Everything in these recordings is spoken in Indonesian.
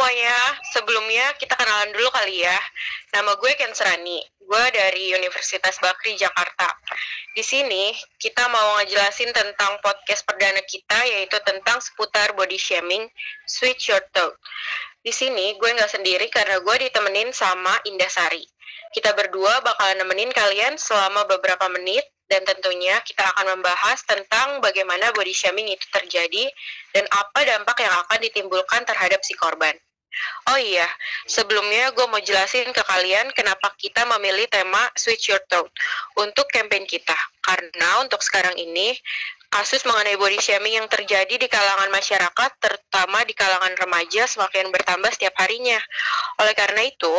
semuanya, sebelumnya kita kenalan dulu kali ya. Nama gue Ken Serani, gue dari Universitas Bakri Jakarta. Di sini kita mau ngejelasin tentang podcast perdana kita yaitu tentang seputar body shaming, switch your thought. Di sini gue nggak sendiri karena gue ditemenin sama Indah Sari. Kita berdua bakalan nemenin kalian selama beberapa menit dan tentunya kita akan membahas tentang bagaimana body shaming itu terjadi dan apa dampak yang akan ditimbulkan terhadap si korban. Oh iya, sebelumnya gue mau jelasin ke kalian kenapa kita memilih tema Switch Your Thought untuk campaign kita. Karena untuk sekarang ini, kasus mengenai body shaming yang terjadi di kalangan masyarakat, terutama di kalangan remaja, semakin bertambah setiap harinya. Oleh karena itu,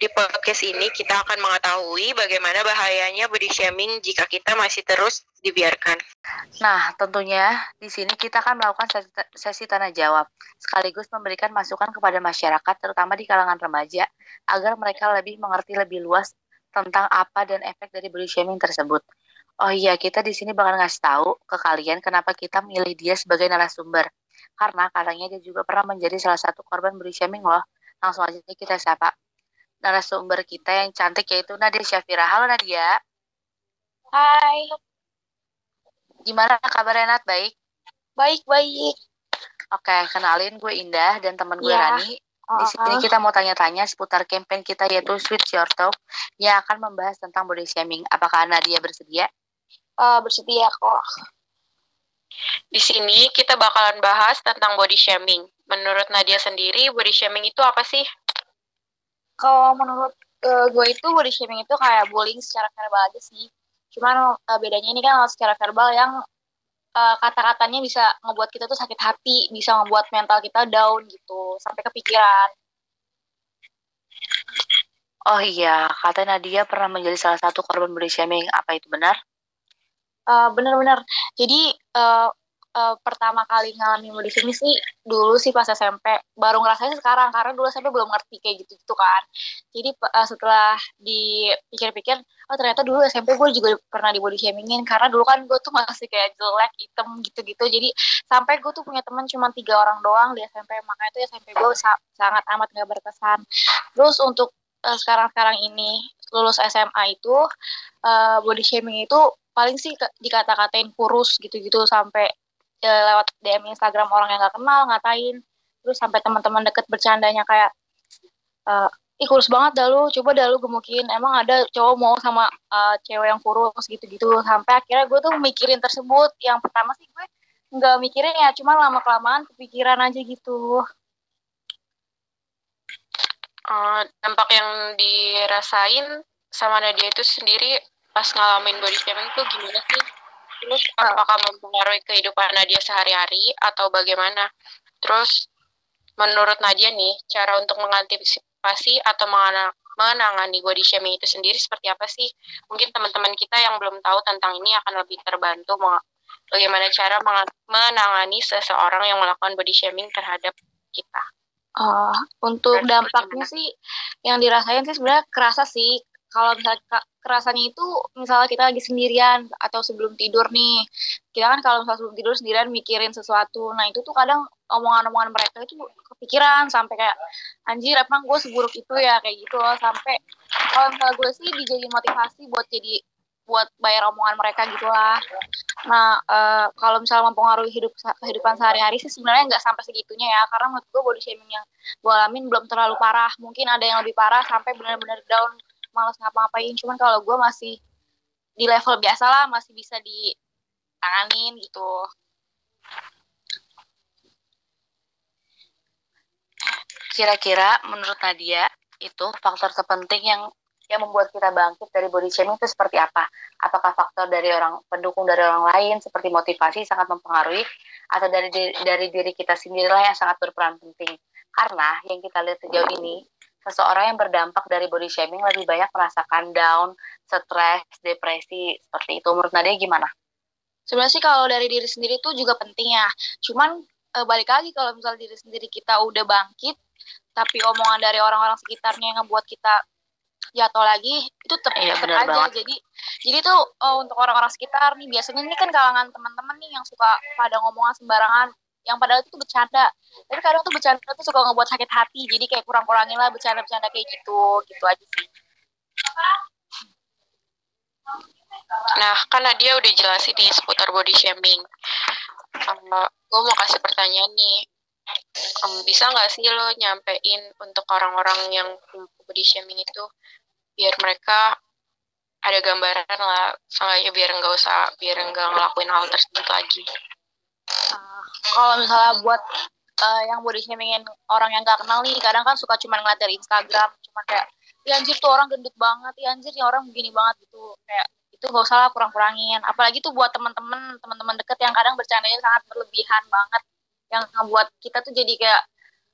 di podcast ini kita akan mengetahui bagaimana bahayanya body shaming jika kita masih terus dibiarkan. Nah, tentunya di sini kita akan melakukan sesi, sesi tanya jawab, sekaligus memberikan masukan kepada masyarakat, terutama di kalangan remaja, agar mereka lebih mengerti lebih luas tentang apa dan efek dari body shaming tersebut. Oh iya, kita di sini bakal ngasih tahu ke kalian kenapa kita milih dia sebagai narasumber. Karena katanya dia juga pernah menjadi salah satu korban body shaming loh. Langsung aja kita sapa. Narasumber kita yang cantik yaitu Nadia Syafira. Halo Nadia. Hai. Gimana kabarnya Nat? Baik? Baik, baik. Oke, kenalin gue Indah dan teman gue ya. Rani. Di sini kita mau tanya-tanya seputar campaign kita yaitu Switch Your Talk yang akan membahas tentang body shaming. Apakah Nadia bersedia? Uh, bersedia kok. Di sini kita bakalan bahas tentang body shaming. Menurut Nadia sendiri, body shaming itu apa sih? Kalau menurut uh, gue itu body shaming itu kayak bullying secara verbal aja sih. Cuman uh, bedanya ini kan secara verbal yang uh, kata-katanya bisa ngebuat kita tuh sakit hati, bisa ngebuat mental kita down gitu, sampai kepikiran. Oh iya, kata Nadia pernah menjadi salah satu korban body shaming. Apa itu benar? Uh, bener-bener. Jadi uh, uh, pertama kali ngalamin body shaming sih dulu sih pas SMP baru ngerasain sekarang karena dulu SMP belum ngerti kayak gitu gitu kan. Jadi uh, setelah dipikir-pikir oh ternyata dulu SMP gue juga pernah di body shamingin. Karena dulu kan gue tuh masih kayak jelek hitam gitu-gitu. Jadi sampai gue tuh punya teman cuma tiga orang doang di SMP makanya itu SMP gue sa sangat amat gak berkesan. Terus untuk sekarang-sekarang ini lulus SMA itu uh, body shaming itu paling sih dikata-katain kurus gitu-gitu sampai ya, lewat DM Instagram orang yang gak kenal ngatain. Terus sampai teman-teman deket bercandanya kayak uh, ih kurus banget dah lu coba dah lu gemukin. Emang ada cowok mau sama uh, cewek yang kurus gitu-gitu. Sampai akhirnya gue tuh mikirin tersebut. Yang pertama sih gue nggak mikirin ya cuma lama kelamaan kepikiran aja gitu. Uh, dampak yang dirasain sama Nadia itu sendiri pas ngalamin body shaming tuh gimana sih? Terus apakah mempengaruhi kehidupan Nadia sehari-hari atau bagaimana? Terus menurut Nadia nih, cara untuk mengantisipasi atau menangani body shaming itu sendiri seperti apa sih? Mungkin teman-teman kita yang belum tahu tentang ini akan lebih terbantu bagaimana cara menangani seseorang yang melakukan body shaming terhadap kita. Uh, untuk dampaknya sih yang dirasain sih sebenarnya kerasa sih kalau misalnya kerasannya itu misalnya kita lagi sendirian atau sebelum tidur nih kita kan kalau misalnya sebelum tidur sendirian mikirin sesuatu nah itu tuh kadang omongan-omongan mereka itu kepikiran sampai kayak anjir emang gue seburuk itu ya kayak gitu loh sampai kalau misalnya gue sih dijadiin motivasi buat jadi buat bayar omongan mereka gitu lah. Nah, uh, kalau misalnya mempengaruhi hidup kehidupan sehari-hari sih sebenarnya nggak sampai segitunya ya, karena menurut gue body shaming yang gue alamin belum terlalu parah. Mungkin ada yang lebih parah sampai benar-benar down malas ngapa-ngapain cuman kalau gue masih di level biasa lah masih bisa ditanganin gitu kira-kira menurut Nadia itu faktor terpenting yang yang membuat kita bangkit dari body shaming itu seperti apa? Apakah faktor dari orang pendukung dari orang lain seperti motivasi sangat mempengaruhi atau dari dari diri kita sendirilah yang sangat berperan penting? Karena yang kita lihat sejauh ini seseorang yang berdampak dari body shaming lebih banyak merasakan down, stres, depresi, seperti itu. Menurut Nadia gimana? Sebenarnya sih kalau dari diri sendiri itu juga penting ya. Cuman e, balik lagi kalau misalnya diri sendiri kita udah bangkit, tapi omongan dari orang-orang sekitarnya yang ngebuat kita jatuh lagi, itu tetap iya, aja. Banget. Jadi jadi tuh oh, untuk orang-orang sekitar nih biasanya ini kan kalangan teman-teman nih yang suka pada ngomongan sembarangan yang padahal itu bercanda tapi kadang tuh bercanda tuh suka ngebuat sakit hati jadi kayak kurang-kurangin lah bercanda-bercanda kayak gitu gitu aja sih Nah, kan Nadia udah jelasin nih seputar body shaming. Um, gue mau kasih pertanyaan nih. Um, bisa nggak sih lo nyampein untuk orang-orang yang body shaming itu biar mereka ada gambaran lah, soalnya biar nggak usah, biar nggak ngelakuin hal tersebut lagi. Kalau misalnya buat uh, yang body shamingin orang yang gak kenal nih, kadang kan suka cuma ngeliat dari Instagram, cuma kayak, ya anjir tuh orang gendut banget, ya anjir ya orang begini banget gitu, kayak itu gak usah lah kurang-kurangin. Apalagi tuh buat teman-teman teman-teman deket yang kadang bercandanya sangat berlebihan banget yang ngebuat kita tuh jadi kayak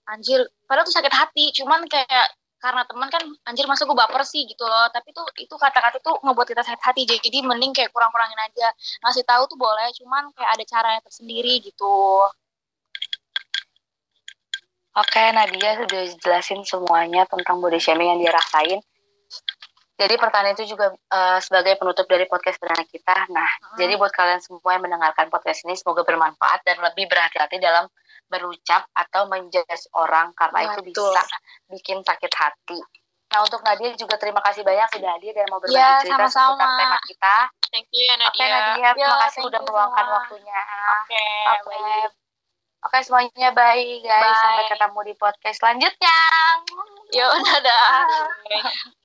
anjir padahal tuh sakit hati cuman kayak karena teman kan anjir masa gue baper sih gitu loh. Tapi tuh itu kata-kata tuh ngebuat kita sakit hati. Jadi mending kayak kurang-kurangin aja. Ngasih tahu tuh boleh cuman kayak ada caranya tersendiri gitu. Oke, Nadia sudah jelasin semuanya tentang body shaming yang dia rasain. Jadi pertanyaan itu juga uh, sebagai penutup dari podcast perdana kita. Nah, hmm. jadi buat kalian semua yang mendengarkan podcast ini semoga bermanfaat dan lebih berhati-hati dalam berucap atau menjudge orang karena Betul. itu bisa bikin sakit hati. Nah, untuk Nadia juga terima kasih banyak sudah hadir dan mau berbagi ya, cerita sama-sama. seputar tema kita. Thank you ya Nadia. Oke Nadia, ya, terima kasih sudah meluangkan waktunya. Oke, okay, okay. Oke semuanya bye guys. Bye. Sampai ketemu di podcast selanjutnya. Yo, dadah.